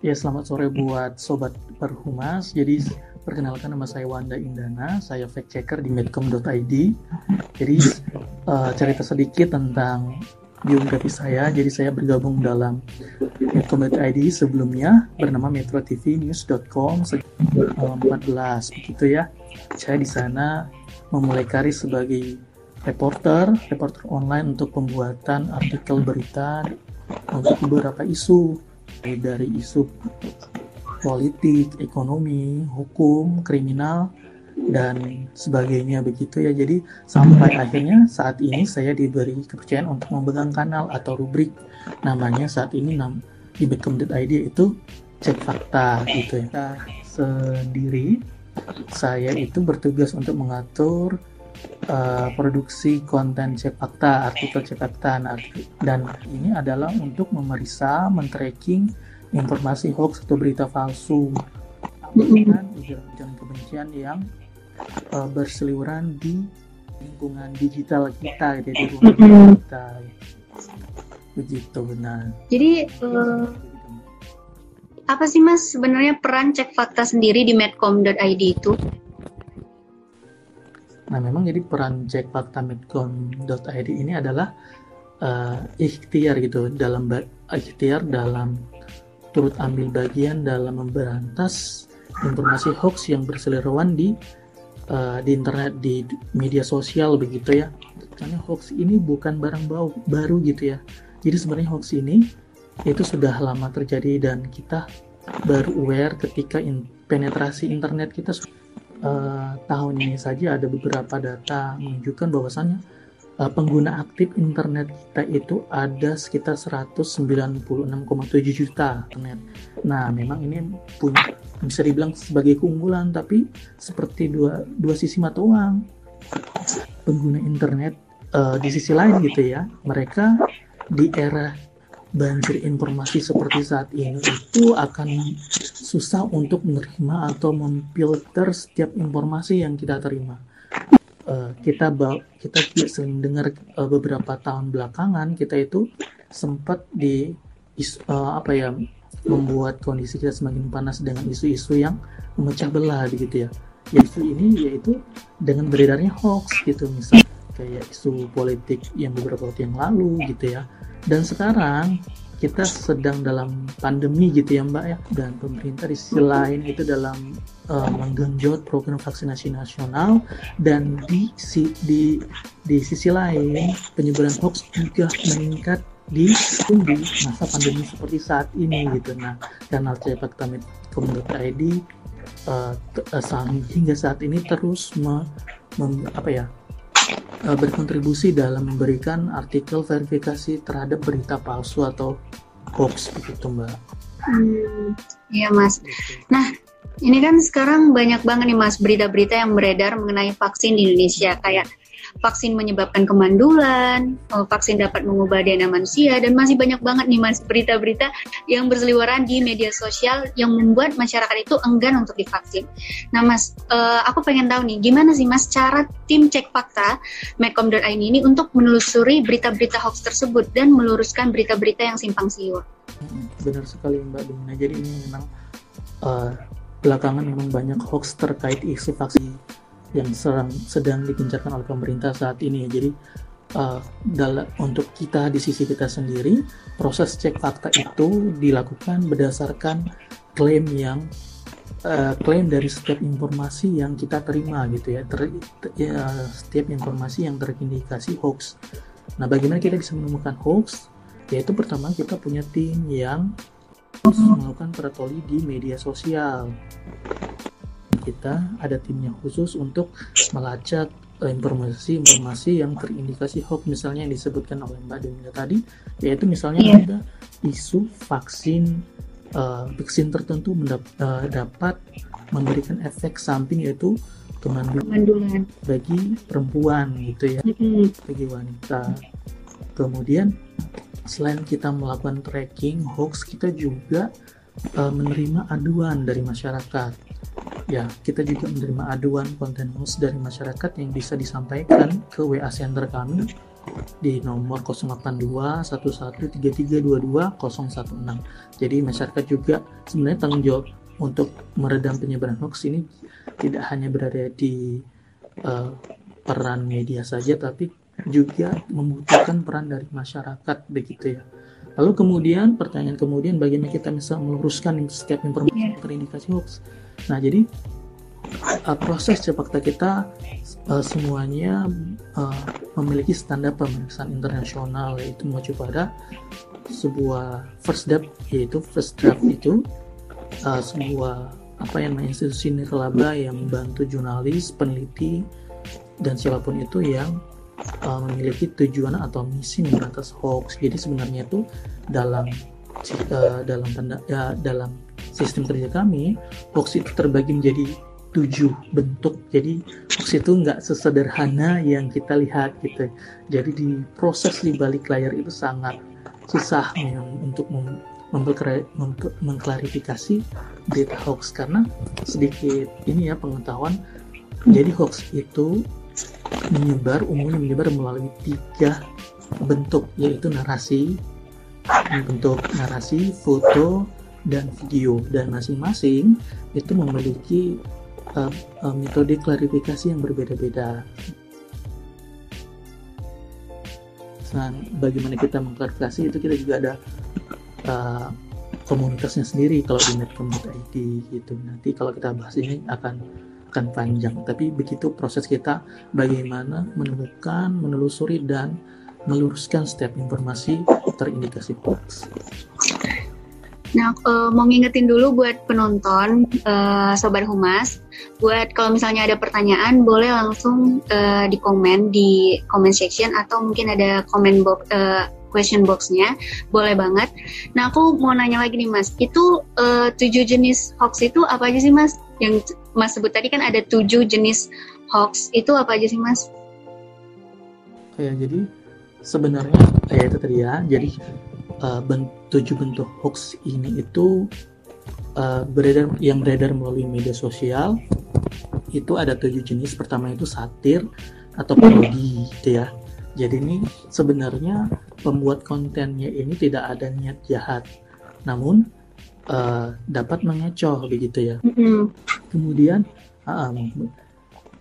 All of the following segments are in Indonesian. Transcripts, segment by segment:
Ya, selamat sore buat Sobat Perhumas. Jadi, perkenalkan nama saya Wanda Indana, saya fact checker di medcom.id. Jadi, uh, cerita sedikit tentang biografi saya. Jadi, saya bergabung dalam medcom.id sebelumnya bernama metrotvnews.com 14 begitu ya. Saya di sana memulai karir sebagai reporter, reporter online untuk pembuatan artikel berita untuk beberapa isu dari isu politik, ekonomi, hukum, kriminal, dan sebagainya begitu ya. Jadi sampai akhirnya saat ini saya diberi kepercayaan untuk memegang kanal atau rubrik namanya saat ini nam di Beckham.id itu cek fakta gitu ya. Nah, sendiri saya itu bertugas untuk mengatur uh, produksi konten cek fakta, artikel cek fakta, nah, dan ini adalah untuk memeriksa, men-tracking informasi hoax atau berita palsu, dengan ujaran-ujaran kebencian yang uh, berseliweran di lingkungan digital kita, jadi di ruang kita, begitu benar. Jadi uh, apa sih mas sebenarnya peran cek fakta sendiri di medcom.id itu? Nah, memang jadi peran medcom.id ini adalah uh, ikhtiar gitu dalam ikhtiar dalam turut ambil bagian dalam memberantas informasi hoax yang berseliweran di uh, di internet di media sosial begitu ya. Karena hoax ini bukan barang bau, baru gitu ya. Jadi sebenarnya hoax ini itu sudah lama terjadi dan kita baru aware ketika in, penetrasi internet kita uh, tahun ini saja ada beberapa data menunjukkan bahwasannya uh, pengguna aktif internet kita itu ada sekitar 196,7 juta internet. Nah, memang ini punya bisa dibilang sebagai keunggulan, tapi seperti dua dua sisi mata uang. Pengguna internet uh, di sisi lain gitu ya, mereka di era banjir informasi seperti saat ini itu akan susah untuk menerima atau memfilter setiap informasi yang kita terima. Uh, kita kita sering dengar uh, beberapa tahun belakangan kita itu sempat di uh, apa ya membuat kondisi kita semakin panas dengan isu-isu yang memecah belah gitu ya. Isu ini yaitu dengan beredarnya hoax gitu misalnya kayak isu politik yang beberapa waktu yang lalu gitu ya dan sekarang kita sedang dalam pandemi gitu ya Mbak ya. Dan pemerintah di sisi lain itu dalam uh, menggenjot program vaksinasi nasional. Dan di si, di di sisi lain penyebaran hoax juga meningkat di di masa pandemi seperti saat ini gitu. Nah kanal cepat kami ID uh, uh, hingga saat ini terus me, me, apa ya berkontribusi dalam memberikan artikel verifikasi terhadap berita palsu atau hoax begitu mbak. Hmm, iya mas. Nah ini kan sekarang banyak banget nih mas berita-berita yang beredar mengenai vaksin di Indonesia kayak vaksin menyebabkan kemandulan, oh, vaksin dapat mengubah DNA manusia, dan masih banyak banget nih mas berita-berita yang berseliweran di media sosial yang membuat masyarakat itu enggan untuk divaksin. Nah mas, uh, aku pengen tahu nih, gimana sih mas cara tim cek fakta Medcom.id ini untuk menelusuri berita-berita hoax tersebut dan meluruskan berita-berita yang simpang siur? Benar sekali Mbak Dumina. Jadi ini memang uh, belakangan memang banyak hoax terkait isu vaksin yang sedang sedang digencarkan oleh pemerintah saat ini ya. Jadi uh, dalam untuk kita di sisi kita sendiri proses cek fakta itu dilakukan berdasarkan klaim yang uh, klaim dari setiap informasi yang kita terima gitu ya, ter, ya setiap informasi yang terindikasi hoax. Nah, bagaimana kita bisa menemukan hoax? Yaitu pertama kita punya tim yang melakukan patroli di media sosial kita ada timnya khusus untuk melacak eh, informasi-informasi yang terindikasi hoax misalnya yang disebutkan oleh Mbak Demina tadi yaitu misalnya yeah. ada isu vaksin uh, vaksin tertentu mendap, uh, dapat memberikan efek samping yaitu kemandulan bagi perempuan gitu ya bagi wanita. Kemudian selain kita melakukan tracking hoax kita juga uh, menerima aduan dari masyarakat. Ya kita juga menerima aduan konten hoax dari masyarakat yang bisa disampaikan ke WA center kami di nomor 082 113322 Jadi masyarakat juga sebenarnya tanggung jawab untuk meredam penyebaran hoax ini. Tidak hanya berada di uh, peran media saja tapi juga membutuhkan peran dari masyarakat begitu ya. Lalu kemudian pertanyaan kemudian bagaimana kita bisa meluruskan setiap informasi yeah. terindikasi hoax. Nah jadi uh, proses cepakta kita uh, semuanya uh, memiliki standar pemeriksaan internasional yaitu mengacu pada sebuah first draft yaitu first draft itu uh, sebuah apa yang institusi nirlaba yang membantu jurnalis, peneliti dan siapa pun itu yang uh, memiliki tujuan atau misi memberantas hoax. Jadi sebenarnya itu dalam uh, dalam tanda ya, dalam sistem kerja kami hoax itu terbagi menjadi tujuh bentuk. Jadi hoax itu nggak sesederhana yang kita lihat gitu. Jadi di proses di balik layar itu sangat susah ya, untuk mem mengklarifikasi berita hoax karena sedikit ini ya pengetahuan jadi hoax itu menyebar umumnya menyebar melalui tiga bentuk yaitu narasi bentuk narasi foto dan video dan masing-masing itu memiliki uh, uh, metode klarifikasi yang berbeda-beda. Nah, bagaimana kita mengklarifikasi itu kita juga ada uh, komunitasnya sendiri kalau di net.id gitu. Nanti kalau kita bahas ini akan akan panjang. Tapi begitu proses kita bagaimana menemukan, menelusuri dan meluruskan setiap informasi terindikasi hoax. Nah, uh, mau ngingetin dulu buat penonton, uh, Sobat Humas, buat kalau misalnya ada pertanyaan, boleh langsung uh, di komen di comment section atau mungkin ada comment box, uh, question boxnya, boleh banget. Nah, aku mau nanya lagi nih, Mas, itu uh, tujuh jenis hoax itu apa aja sih, Mas? Yang Mas sebut tadi kan ada tujuh jenis hoax, itu apa aja sih, Mas? Ya, jadi sebenarnya ya itu tadi ya, jadi uh, ben tujuh bentuk hoax ini itu uh, beredar yang beredar melalui media sosial itu ada tujuh jenis. Pertama itu satir atau parodi gitu ya. Jadi ini sebenarnya pembuat kontennya ini tidak ada niat jahat. Namun uh, dapat mengecoh begitu ya. Kemudian uh,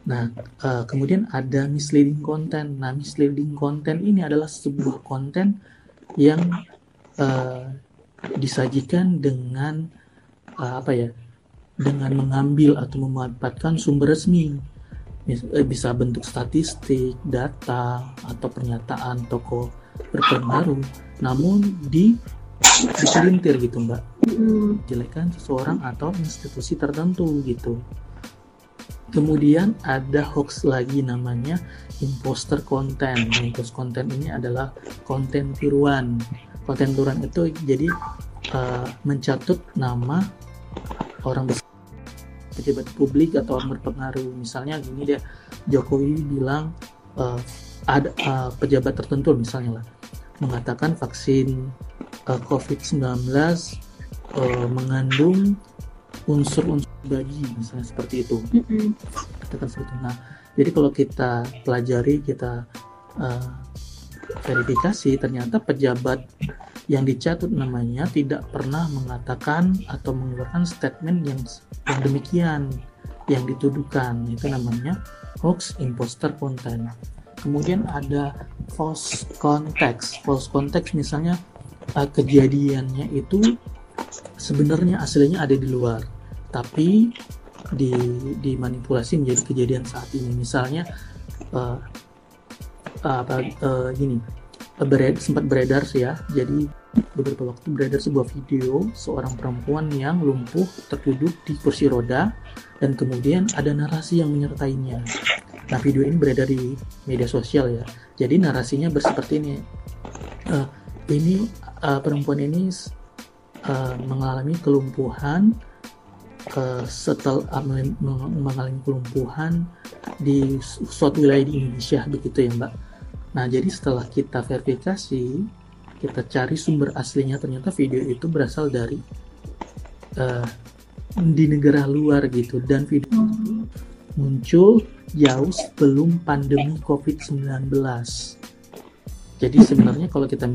nah uh, kemudian ada misleading content. Nah misleading content ini adalah sebuah konten yang uh, disajikan dengan uh, apa ya dengan mengambil atau memanfaatkan sumber resmi. Bisa bentuk statistik, data atau pernyataan toko berpengaruh. Namun di diselintir gitu mbak jelekan seseorang atau institusi tertentu gitu. Kemudian ada hoax lagi namanya imposter content. Imposter content ini adalah konten tiruan. Konten turan itu jadi uh, mencatut nama orang besar pejabat publik atau orang berpengaruh. Misalnya gini dia Jokowi bilang uh, ada uh, pejabat tertentu misalnya lah mengatakan vaksin uh, COVID-19 uh, mengandung unsur-unsur bagi misalnya seperti itu. Mm-hmm. katakan seperti itu. Nah jadi kalau kita pelajari kita uh, verifikasi ternyata pejabat yang dicatut namanya tidak pernah mengatakan atau mengeluarkan statement yang, yang demikian yang dituduhkan. Itu namanya hoax imposter content. Kemudian ada false context. False context misalnya uh, kejadiannya itu sebenarnya aslinya ada di luar tapi di dimanipulasi menjadi kejadian saat ini. Misalnya uh, apa uh, gini bered, sempat beredar sih ya. Jadi beberapa waktu beredar sebuah video seorang perempuan yang lumpuh terduduk di kursi roda dan kemudian ada narasi yang menyertainya. Nah video ini beredar di media sosial ya. Jadi narasinya berseperti ini. Uh, ini uh, perempuan ini uh, mengalami kelumpuhan uh, setelah uh, mengalami kelumpuhan di suatu wilayah di Indonesia begitu ya mbak Nah, jadi setelah kita verifikasi, kita cari sumber aslinya ternyata video itu berasal dari uh, di negara luar gitu dan video hmm. muncul jauh sebelum pandemi COVID-19. Jadi sebenarnya kalau kita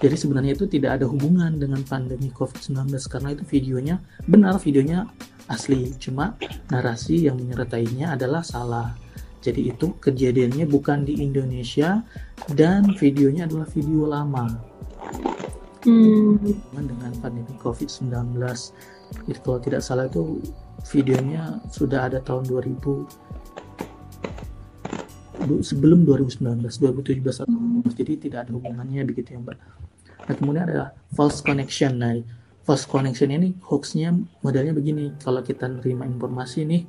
jadi sebenarnya itu tidak ada hubungan dengan pandemi COVID-19 karena itu videonya benar videonya asli, cuma narasi yang menyertainya adalah salah. Jadi itu kejadiannya bukan di Indonesia dan videonya adalah video lama. Hmm. Dengan pandemi COVID-19. Jadi kalau tidak salah itu videonya sudah ada tahun 2000 sebelum 2019 2017 hmm. jadi tidak ada hubungannya begitu ya mbak nah kemudian ada false connection. Nah false connection ini hoaxnya modelnya begini. Kalau kita nerima informasi nih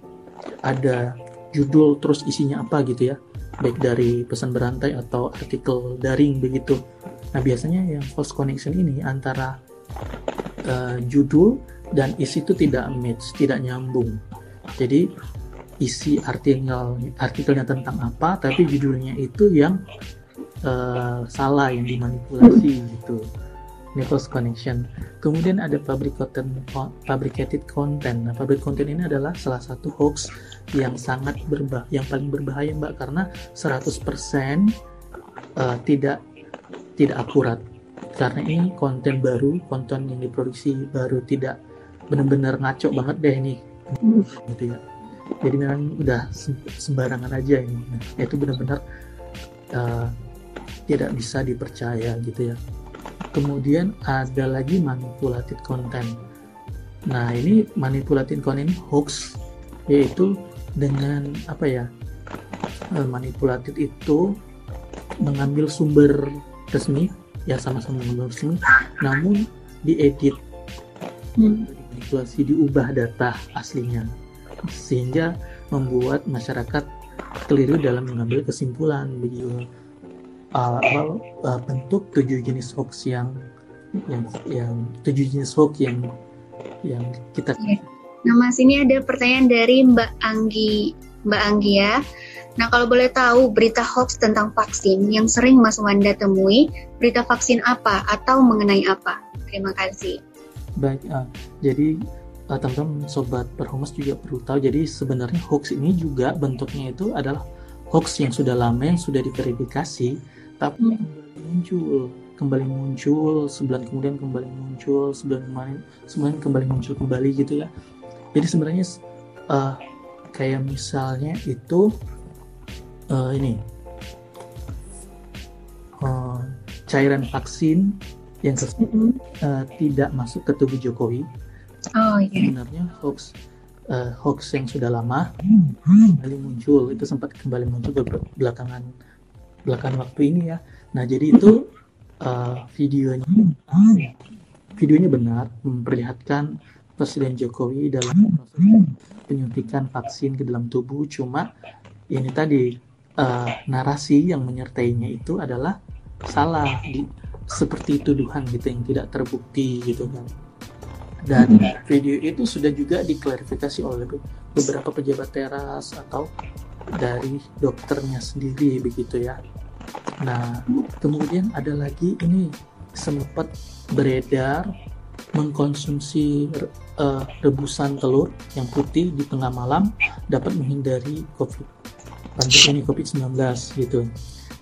ada judul terus isinya apa gitu ya. Baik dari pesan berantai atau artikel daring begitu. Nah biasanya yang false connection ini antara uh, judul dan isi itu tidak match tidak nyambung. Jadi isi artikel artikelnya tentang apa tapi judulnya itu yang uh, salah yang dimanipulasi gitu. Ini false connection. Kemudian ada fabricated fabricated content. Nah fabricated content ini adalah salah satu hoax yang sangat berbah yang paling berbahaya mbak karena 100% uh, eh, tidak tidak akurat. Karena ini konten baru konten yang diproduksi baru tidak benar-benar ngaco banget deh ini. Gitu ya. Jadi memang udah sembarangan aja ini. Nah, itu benar-benar uh, tidak bisa dipercaya gitu ya. Kemudian ada lagi manipulated content. Nah ini manipulated content ini hoax yaitu dengan apa ya uh, manipulated itu mengambil sumber resmi ya sama-sama mengambil resmi namun diedit. Hmm. dimanipulasi diubah data aslinya sehingga membuat masyarakat keliru dalam mengambil kesimpulan begitu uh, uh, bentuk tujuh jenis hoax yang yang yang tujuh jenis hoax yang yang kita iya. Nah Mas ini ada pertanyaan dari Mbak Anggi Mbak Anggi ya. Nah kalau boleh tahu berita hoax tentang vaksin yang sering Mas Wanda temui berita vaksin apa atau mengenai apa? Terima kasih. Baik, uh, jadi uh, teman-teman sobat perhumas juga perlu tahu jadi sebenarnya hoax ini juga bentuknya itu adalah hoax yang sudah lama yang sudah diverifikasi tapi hmm. kembali muncul kembali muncul sebulan kemudian kembali muncul sebulan kemarin sebulan kembali muncul kembali gitu ya jadi sebenarnya uh, kayak misalnya itu uh, ini uh, cairan vaksin yang uh, tidak masuk ke tubuh Jokowi oh, iya. sebenarnya hoax uh, hoax yang sudah lama kembali muncul itu sempat kembali muncul belakangan belakangan waktu ini ya. Nah jadi itu uh, videonya. Videonya benar memperlihatkan Presiden Jokowi dalam proses penyuntikan vaksin ke dalam tubuh. Cuma ini tadi uh, narasi yang menyertainya itu adalah salah di, seperti tuduhan gitu yang tidak terbukti gitu kan. Dan video itu sudah juga diklarifikasi oleh beberapa pejabat teras atau dari dokternya sendiri begitu ya. Nah, kemudian ada lagi ini sempat beredar mengkonsumsi uh, rebusan telur yang putih di tengah malam dapat menghindari COVID pandemi COVID-19 gitu.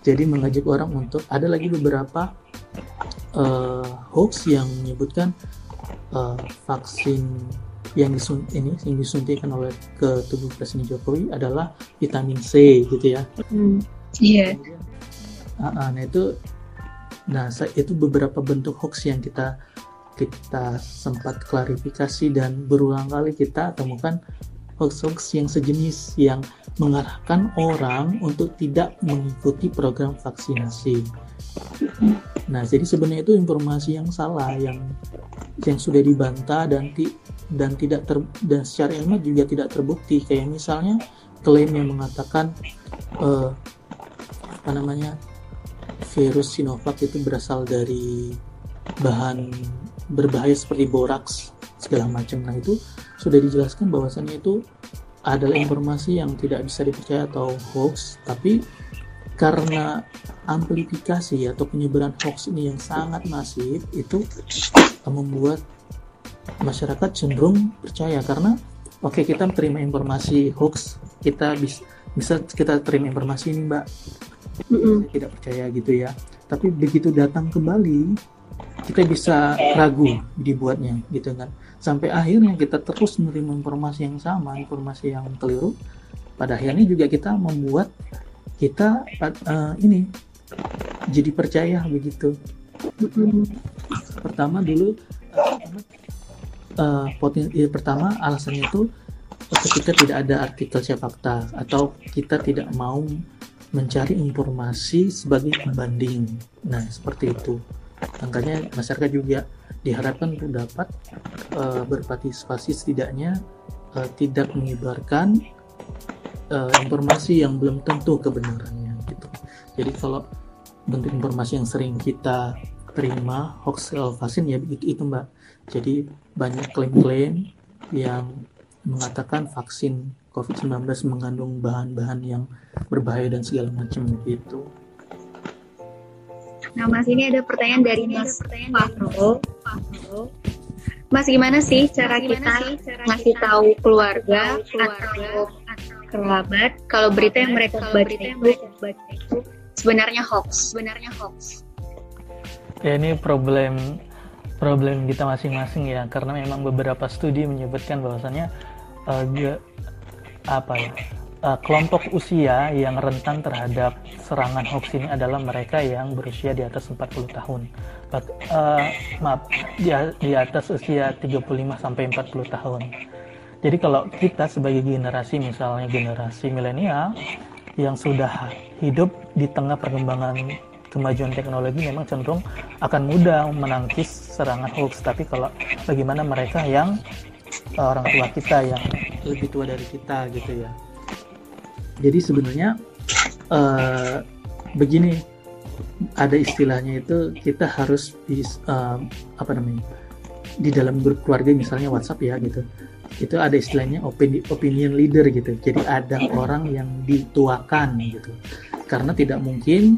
Jadi mengajak orang untuk ada lagi beberapa uh, hoax yang menyebutkan uh, vaksin yang disun ini yang disuntikan oleh ke tubuh Presiden Jokowi adalah vitamin C gitu ya. Hmm, iya. Yeah. Uh, nah itu, nah itu beberapa bentuk hoax yang kita kita sempat klarifikasi dan berulang kali kita temukan hoax-hoax yang sejenis yang mengarahkan orang untuk tidak mengikuti program vaksinasi. Nah, jadi sebenarnya itu informasi yang salah yang yang sudah dibantah dan ti, dan tidak ter, dan secara ilmiah juga tidak terbukti. Kayak misalnya klaim yang mengatakan uh, apa namanya virus Sinovac itu berasal dari bahan berbahaya seperti boraks segala macam. Nah itu sudah dijelaskan bahwasannya itu adalah informasi yang tidak bisa dipercaya atau hoax, tapi karena amplifikasi atau penyebaran hoax ini yang sangat masif itu membuat masyarakat cenderung percaya. Karena oke okay, kita terima informasi hoax kita bisa bisa kita terima informasi ini mbak. Mm tidak percaya gitu ya. Tapi begitu datang kembali kita bisa ragu dibuatnya gitu kan. Sampai akhirnya kita terus menerima informasi yang sama informasi yang keliru. Pada akhirnya juga kita membuat kita uh, ini jadi percaya begitu pertama dulu uh, ya, pertama alasannya itu ketika tidak ada artikel fakta atau kita tidak mau mencari informasi sebagai pembanding. Nah, seperti itu. Makanya masyarakat juga diharapkan untuk dapat uh, berpartisipasi setidaknya uh, tidak menyebarkan uh, informasi yang belum tentu kebenarannya gitu. Jadi kalau bentuk informasi yang sering kita terima hoax vaksin ya begitu itu Mbak. Jadi banyak klaim-klaim yang mengatakan vaksin COVID-19 mengandung bahan-bahan yang berbahaya dan segala macam gitu. Nah, Mas ini ada pertanyaan dari Mas Fahro. Mas gimana sih cara gimana kita sih cara ngasih kita tahu keluarga, keluarga atau, kerabat kalau berita yang mereka baca itu sebenarnya hoax, sebenarnya hoax. Ya ini problem problem kita masing-masing ya karena memang beberapa studi menyebutkan bahwasannya uh, apa ya uh, kelompok usia yang rentan terhadap serangan hoax ini adalah mereka yang berusia di atas 40 tahun. But, uh, maaf, di, di atas usia 35 sampai 40 tahun. Jadi kalau kita sebagai generasi misalnya generasi milenial yang sudah hidup di tengah perkembangan kemajuan teknologi memang cenderung akan mudah menangkis serangan hoax. Tapi kalau bagaimana mereka yang uh, orang tua kita yang lebih tua dari kita gitu ya. Jadi sebenarnya uh, begini ada istilahnya itu kita harus bis, uh, apa namanya di dalam grup keluarga misalnya WhatsApp ya gitu itu ada istilahnya opini, opinion leader gitu. Jadi ada orang yang dituakan gitu. Karena tidak mungkin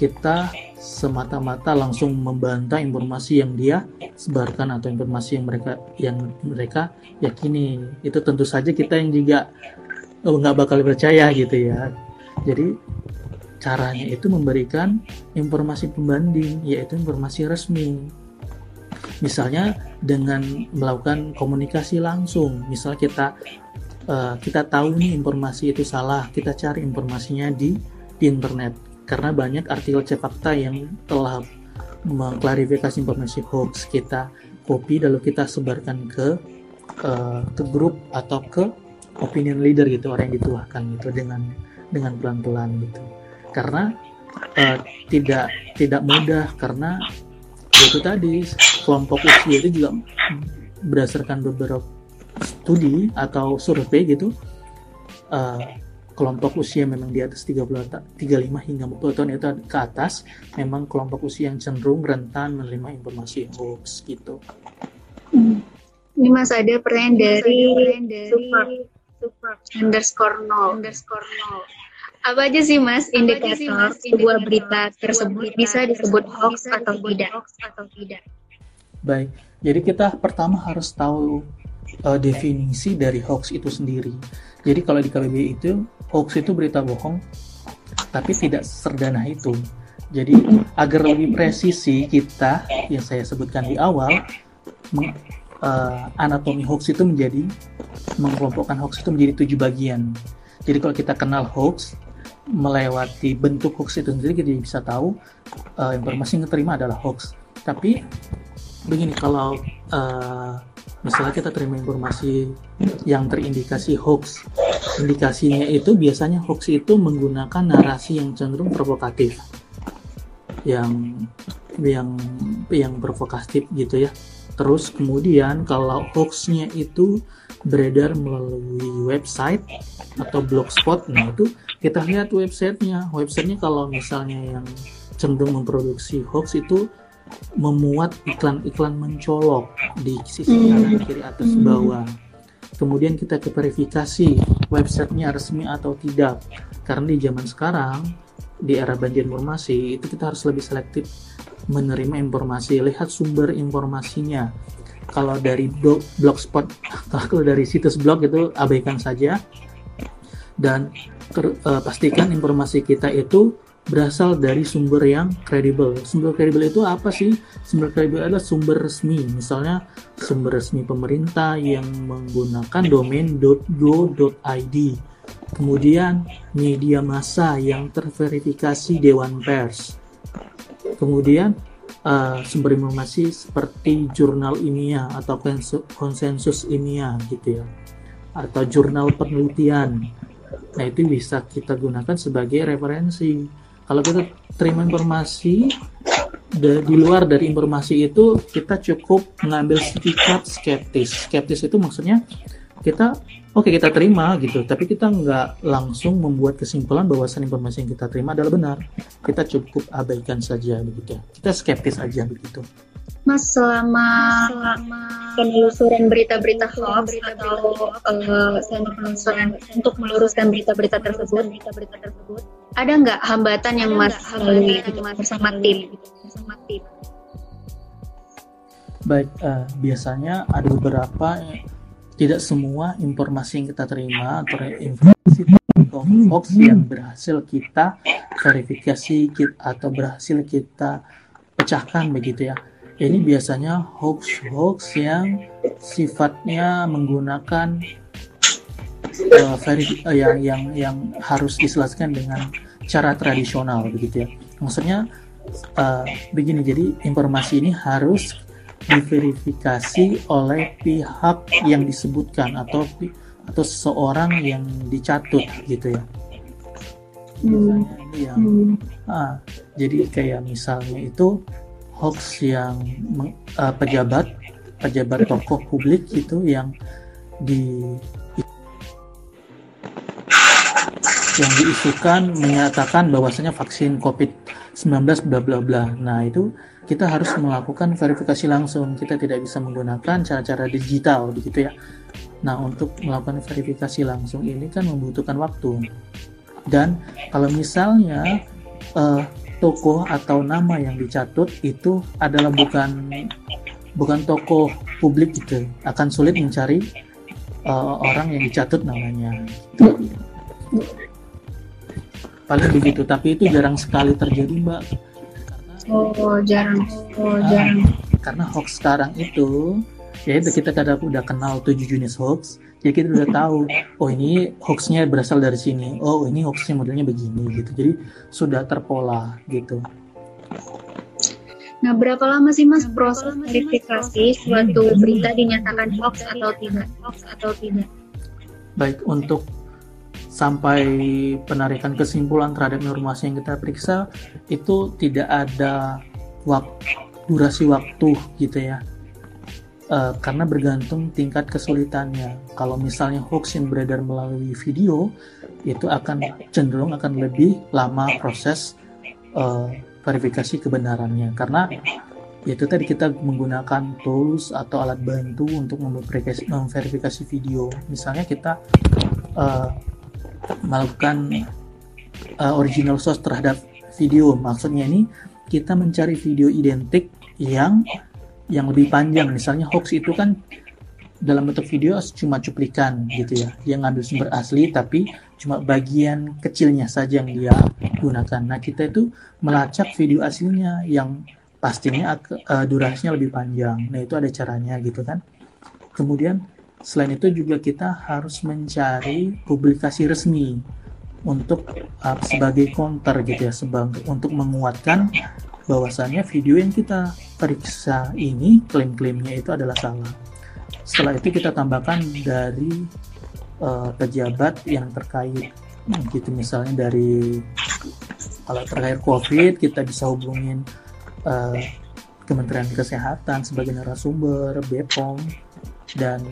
kita semata-mata langsung membantah informasi yang dia sebarkan atau informasi yang mereka yang mereka yakini. Itu tentu saja kita yang juga oh, nggak bakal percaya gitu ya. Jadi caranya itu memberikan informasi pembanding yaitu informasi resmi. Misalnya dengan melakukan komunikasi langsung. Misal kita uh, kita tahu nih informasi itu salah kita cari informasinya di di internet. Karena banyak artikel fakta yang telah mengklarifikasi informasi hoax kita copy lalu kita sebarkan ke uh, ke grup atau ke opinion leader gitu orang yang dituahkan gitu dengan dengan pelan-pelan gitu. Karena uh, tidak tidak mudah karena itu tadi kelompok usia itu juga berdasarkan beberapa studi atau survei gitu uh, kelompok usia memang di atas 30, 35 hingga 40 tahun itu ke atas memang kelompok usia yang cenderung rentan menerima informasi hoax gitu. Hmm. Ini Mas ada pertanyaan dari, dari super, super underscore nol underscore nol. Apa aja sih Mas indikator sih, mas, sebuah berita tersebut berita bisa disebut hoax atau tidak? Hoax atau tidak? Baik, jadi kita pertama harus tahu uh, definisi dari hoax itu sendiri. Jadi kalau di KBBI itu hoax itu berita bohong, tapi tidak serdana itu. Jadi agar lebih presisi kita yang saya sebutkan di awal, meng, uh, anatomi hoax itu menjadi mengelompokkan hoax itu menjadi tujuh bagian. Jadi kalau kita kenal hoax, melewati bentuk hoax itu sendiri kita bisa tahu uh, informasi yang diterima adalah hoax. Tapi begini kalau uh, misalnya kita terima informasi yang terindikasi hoax indikasinya itu biasanya hoax itu menggunakan narasi yang cenderung provokatif yang yang yang provokatif gitu ya terus kemudian kalau hoaxnya itu beredar melalui website atau blogspot nah itu kita lihat websitenya websitenya kalau misalnya yang cenderung memproduksi hoax itu memuat iklan-iklan mencolok di sisi hmm. kanan kiri atas bawah. Kemudian kita ke verifikasi websitenya resmi atau tidak. Karena di zaman sekarang di era banjir informasi itu kita harus lebih selektif menerima informasi, lihat sumber informasinya. Kalau dari blogspot, kalau dari situs blog itu abaikan saja dan ter, uh, pastikan informasi kita itu berasal dari sumber yang kredibel. Sumber kredibel itu apa sih? Sumber kredibel adalah sumber resmi. Misalnya sumber resmi pemerintah yang menggunakan domain .go.id. Kemudian media massa yang terverifikasi Dewan Pers. Kemudian uh, sumber informasi seperti jurnal ilmiah atau konsensus ilmiah gitu ya. Atau jurnal penelitian. Nah, itu bisa kita gunakan sebagai referensi kalau kita terima informasi di luar dari informasi itu kita cukup mengambil sikap skeptis. Skeptis itu maksudnya kita oke okay, kita terima gitu tapi kita nggak langsung membuat kesimpulan bahwa informasi yang kita terima adalah benar. Kita cukup abaikan saja begitu. Kita skeptis aja begitu Mas selama, selama penelusuran berita-berita hoax atau uh, penelusuran untuk meluruskan berita-berita tersebut, berita-berita tersebut, ada nggak hambatan yang Mas lalui gitu, bersama tim? Bersama tim. Baik, uh, biasanya ada beberapa tidak semua informasi yang kita terima atau informasi hoax yang berhasil kita verifikasi atau berhasil kita pecahkan begitu ya ini biasanya hoax-hoax yang sifatnya menggunakan uh, veri uh, yang yang yang harus diselesaikan dengan cara tradisional begitu ya. Maksudnya uh, begini, jadi informasi ini harus diverifikasi oleh pihak yang disebutkan atau atau seseorang yang dicatut gitu ya. Misalnya ini yang hmm. ah, jadi kayak misalnya itu hoax yang uh, pejabat pejabat tokoh publik itu yang di yang diisukan menyatakan bahwasanya vaksin COVID-19 bla bla bla. Nah, itu kita harus melakukan verifikasi langsung. Kita tidak bisa menggunakan cara-cara digital begitu ya. Nah, untuk melakukan verifikasi langsung ini kan membutuhkan waktu. Dan kalau misalnya uh, tokoh atau nama yang dicatut itu adalah bukan bukan tokoh publik gitu. Akan sulit mencari uh, orang yang dicatut namanya. Paling begitu tapi itu jarang sekali terjadi mbak. Oh jarang. Oh ah, jarang. karena hoax sekarang itu ya itu kita kadang udah kenal tujuh jenis hoax jadi kita udah tahu oh ini hoaxnya berasal dari sini oh ini hoaxnya modelnya begini gitu jadi sudah terpola gitu Nah, berapa lama sih Mas proses verifikasi suatu berita dinyatakan hoax atau tidak? Hoax atau tidak? Baik, untuk sampai penarikan kesimpulan terhadap informasi yang kita periksa itu tidak ada waktu durasi waktu gitu ya uh, karena bergantung tingkat kesulitannya. Kalau misalnya hoax yang beredar melalui video, itu akan cenderung akan lebih lama proses uh, verifikasi kebenarannya. Karena itu tadi kita menggunakan tools atau alat bantu untuk memverifikasi, memverifikasi video. Misalnya kita uh, melakukan uh, original source terhadap video. Maksudnya ini kita mencari video identik yang yang lebih panjang. Misalnya hoax itu kan dalam bentuk video cuma cuplikan gitu ya. Dia ngambil sumber asli tapi cuma bagian kecilnya saja yang dia gunakan. Nah kita itu melacak video aslinya yang pastinya uh, durasinya lebih panjang. Nah itu ada caranya gitu kan. Kemudian selain itu juga kita harus mencari publikasi resmi untuk uh, sebagai counter gitu ya sebagai untuk menguatkan bahwasannya video yang kita periksa ini klaim-klaimnya itu adalah salah. Setelah itu kita tambahkan dari uh, pejabat yang terkait gitu misalnya dari kalau terkait COVID kita bisa hubungin uh, Kementerian Kesehatan sebagai narasumber, BPOM dan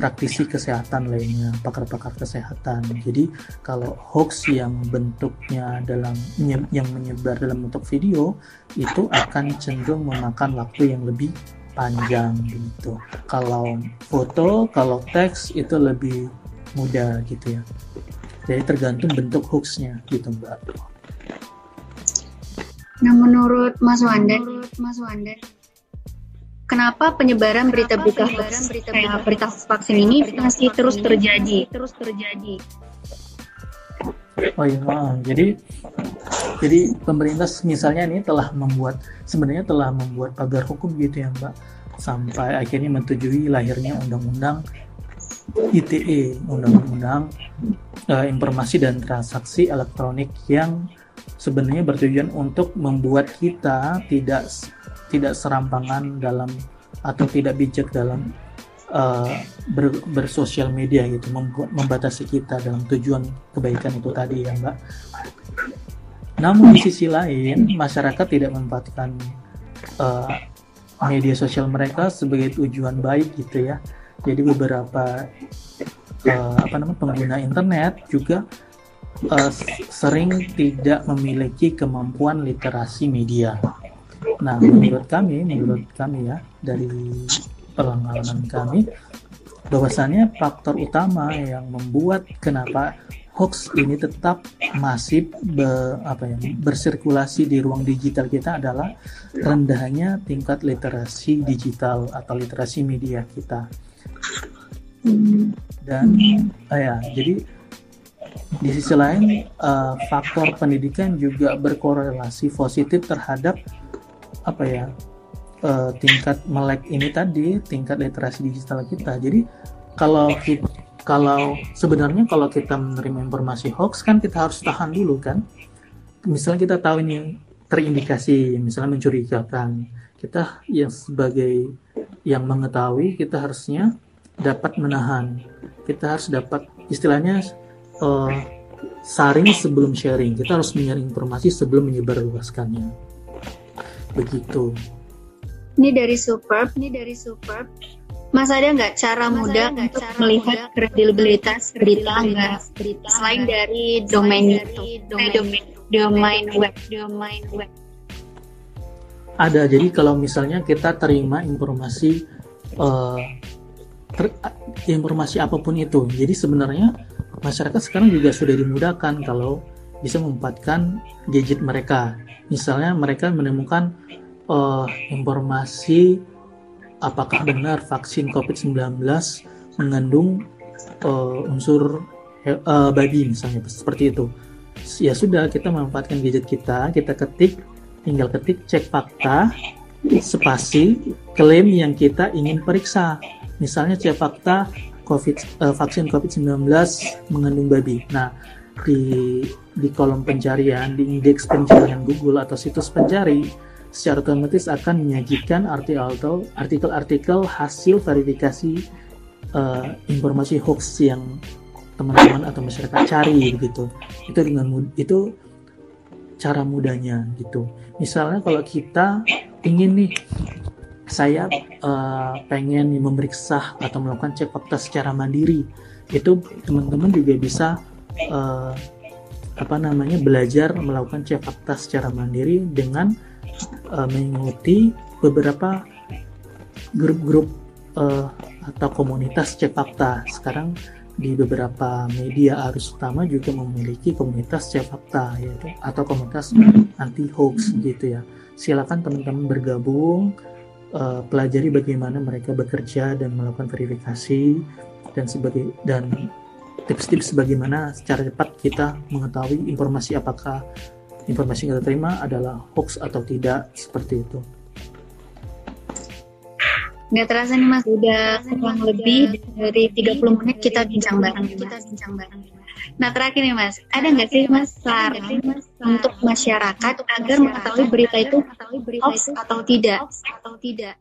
praktisi kesehatan lainnya, pakar-pakar kesehatan. Jadi kalau hoax yang bentuknya dalam yang menyebar dalam bentuk video itu akan cenderung memakan waktu yang lebih panjang gitu. Kalau foto, kalau teks itu lebih mudah gitu ya. Jadi tergantung bentuk hoaxnya gitu Mbak. Nah menurut Mas Wanda, Mas Wanda, kenapa penyebaran berita-berita hoax kayak berita vaksin ini masih terus terjadi? terus terjadi. Oh iya, oh, jadi jadi pemerintah misalnya ini telah membuat sebenarnya telah membuat pagar hukum gitu ya Mbak. Sampai akhirnya menyetujui lahirnya undang-undang ITE, undang-undang uh, informasi dan transaksi elektronik yang sebenarnya bertujuan untuk membuat kita tidak tidak serampangan dalam atau tidak bijak dalam uh, ber, bersosial media gitu membuat membatasi kita dalam tujuan kebaikan itu tadi ya Mbak namun di sisi lain, masyarakat tidak memanfaatkan uh, media sosial mereka sebagai tujuan baik gitu ya. Jadi beberapa uh, apa namanya pengguna internet juga uh, sering tidak memiliki kemampuan literasi media. Nah, menurut kami, menurut kami ya dari pengalaman kami, bahwasannya faktor utama yang membuat kenapa hoax ini tetap masif be, apa ya, bersirkulasi di ruang digital kita adalah rendahnya tingkat literasi digital atau literasi media kita. Dan uh, ya, jadi di sisi lain uh, faktor pendidikan juga berkorelasi positif terhadap apa ya uh, tingkat melek ini tadi tingkat literasi digital kita. Jadi kalau kita kalau sebenarnya kalau kita menerima informasi hoax kan kita harus tahan dulu kan? Misalnya kita tahu ini terindikasi misalnya mencurigakan kita yang sebagai yang mengetahui kita harusnya dapat menahan. Kita harus dapat istilahnya uh, saring sebelum sharing. Kita harus menyaring informasi sebelum menyebarluaskannya begitu. Ini dari superb ini dari superb. Mas ada nggak cara Mas mudah untuk cara melihat kredibilitas berita nggak? selain dari domain itu, domain, domain web, domain web? Ada. Jadi kalau misalnya kita terima informasi uh, ter, informasi apa pun itu, jadi sebenarnya masyarakat sekarang juga sudah dimudahkan kalau bisa memanfaatkan gadget mereka. Misalnya mereka menemukan uh, informasi apakah benar vaksin COVID-19 mengandung uh, unsur uh, babi misalnya seperti itu. Ya sudah kita memanfaatkan gadget kita, kita ketik, tinggal ketik cek fakta, spasi, klaim yang kita ingin periksa. Misalnya cek fakta COVID, uh, vaksin COVID-19 mengandung babi. Nah, di di kolom pencarian, di indeks pencarian Google atau situs pencari, secara otomatis akan menyajikan artikel artikel-artikel hasil verifikasi uh, informasi hoax yang teman-teman atau masyarakat cari gitu. Itu dengan itu cara mudahnya gitu. Misalnya kalau kita ingin nih saya uh, pengen memeriksa atau melakukan cek fakta secara mandiri itu teman-teman juga bisa uh, apa namanya belajar melakukan cek fakta secara mandiri dengan uh, mengikuti beberapa grup-grup uh, atau komunitas cek. Sekarang di beberapa media arus utama juga memiliki komunitas cek fakta yaitu atau komunitas anti hoax gitu ya. Silakan teman-teman bergabung, uh, pelajari bagaimana mereka bekerja dan melakukan verifikasi dan sebagai dan tips-tips bagaimana secara cepat kita mengetahui informasi apakah informasi yang kita terima adalah hoax atau tidak seperti itu. Nggak terasa nih mas, udah kurang lebih dari 30 menit kita bincang bareng. Kita bincang bareng. Nah terakhir nih mas, ada nggak sih mas saran untuk masyarakat agar mengetahui berita itu hoax atau tidak? Atau tidak?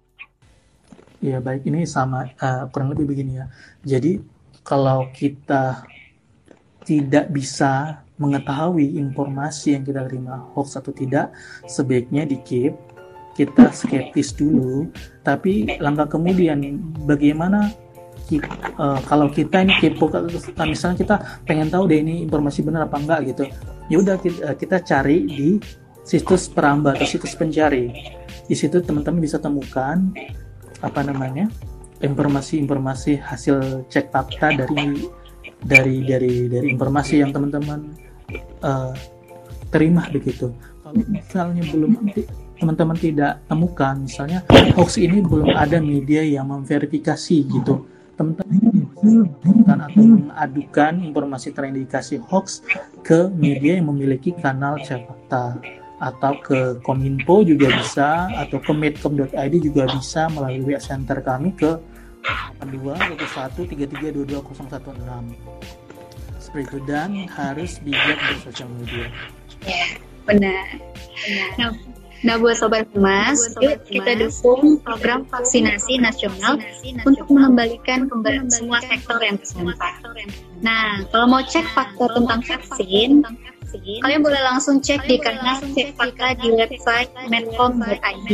Ya baik, ini sama uh, kurang lebih begini ya. Jadi kalau kita tidak bisa mengetahui informasi yang kita terima hoax atau tidak, sebaiknya di keep kita skeptis dulu. Tapi langkah kemudian bagaimana uh, kalau kita ini kepo, misalnya kita pengen tahu deh ini informasi benar apa enggak gitu, ya udah kita, uh, kita cari di situs peramba atau situs pencari. Di situ teman-teman bisa temukan apa namanya informasi-informasi hasil cek fakta dari dari dari dari informasi yang teman-teman uh, terima begitu. Kalau misalnya belum teman-teman tidak temukan, misalnya hoax ini belum ada media yang memverifikasi gitu teman-teman atau mengadukan informasi terindikasi hoax ke media yang memiliki kanal cek fakta atau ke Kominfo juga bisa atau ke medcom.id juga bisa melalui WA center kami ke 82 seperti itu dan harus bijak bersosial media ya benar, benar. Nah, Nah, buat Sobat Humas, yuk kita dukung program vaksinasi nasional untuk mengembalikan kembali semua sektor yang terdampak. Nah, kalau mau cek fakta tentang vaksin, kalian boleh langsung cek di kanal cek fakta di website medcom.id.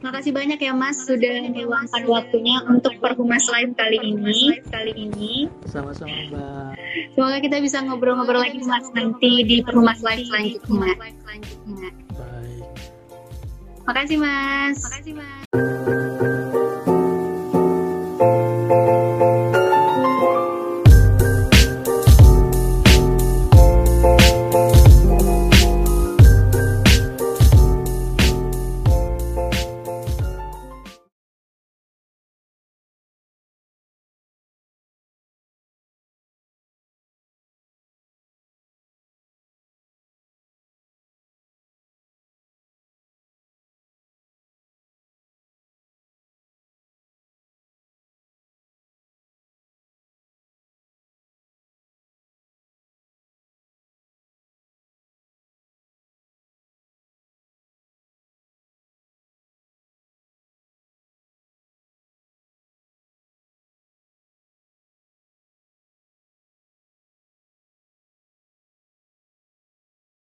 Makasih banyak ya Mas sudah meluangkan waktunya untuk perhumas lain kali ini. Kali ini. Sama-sama Mbak. Semoga kita bisa ngobrol-ngobrol lagi Mas nanti di perhumas lain selanjutnya. Baik. Makasih Mas. Makasih Mas.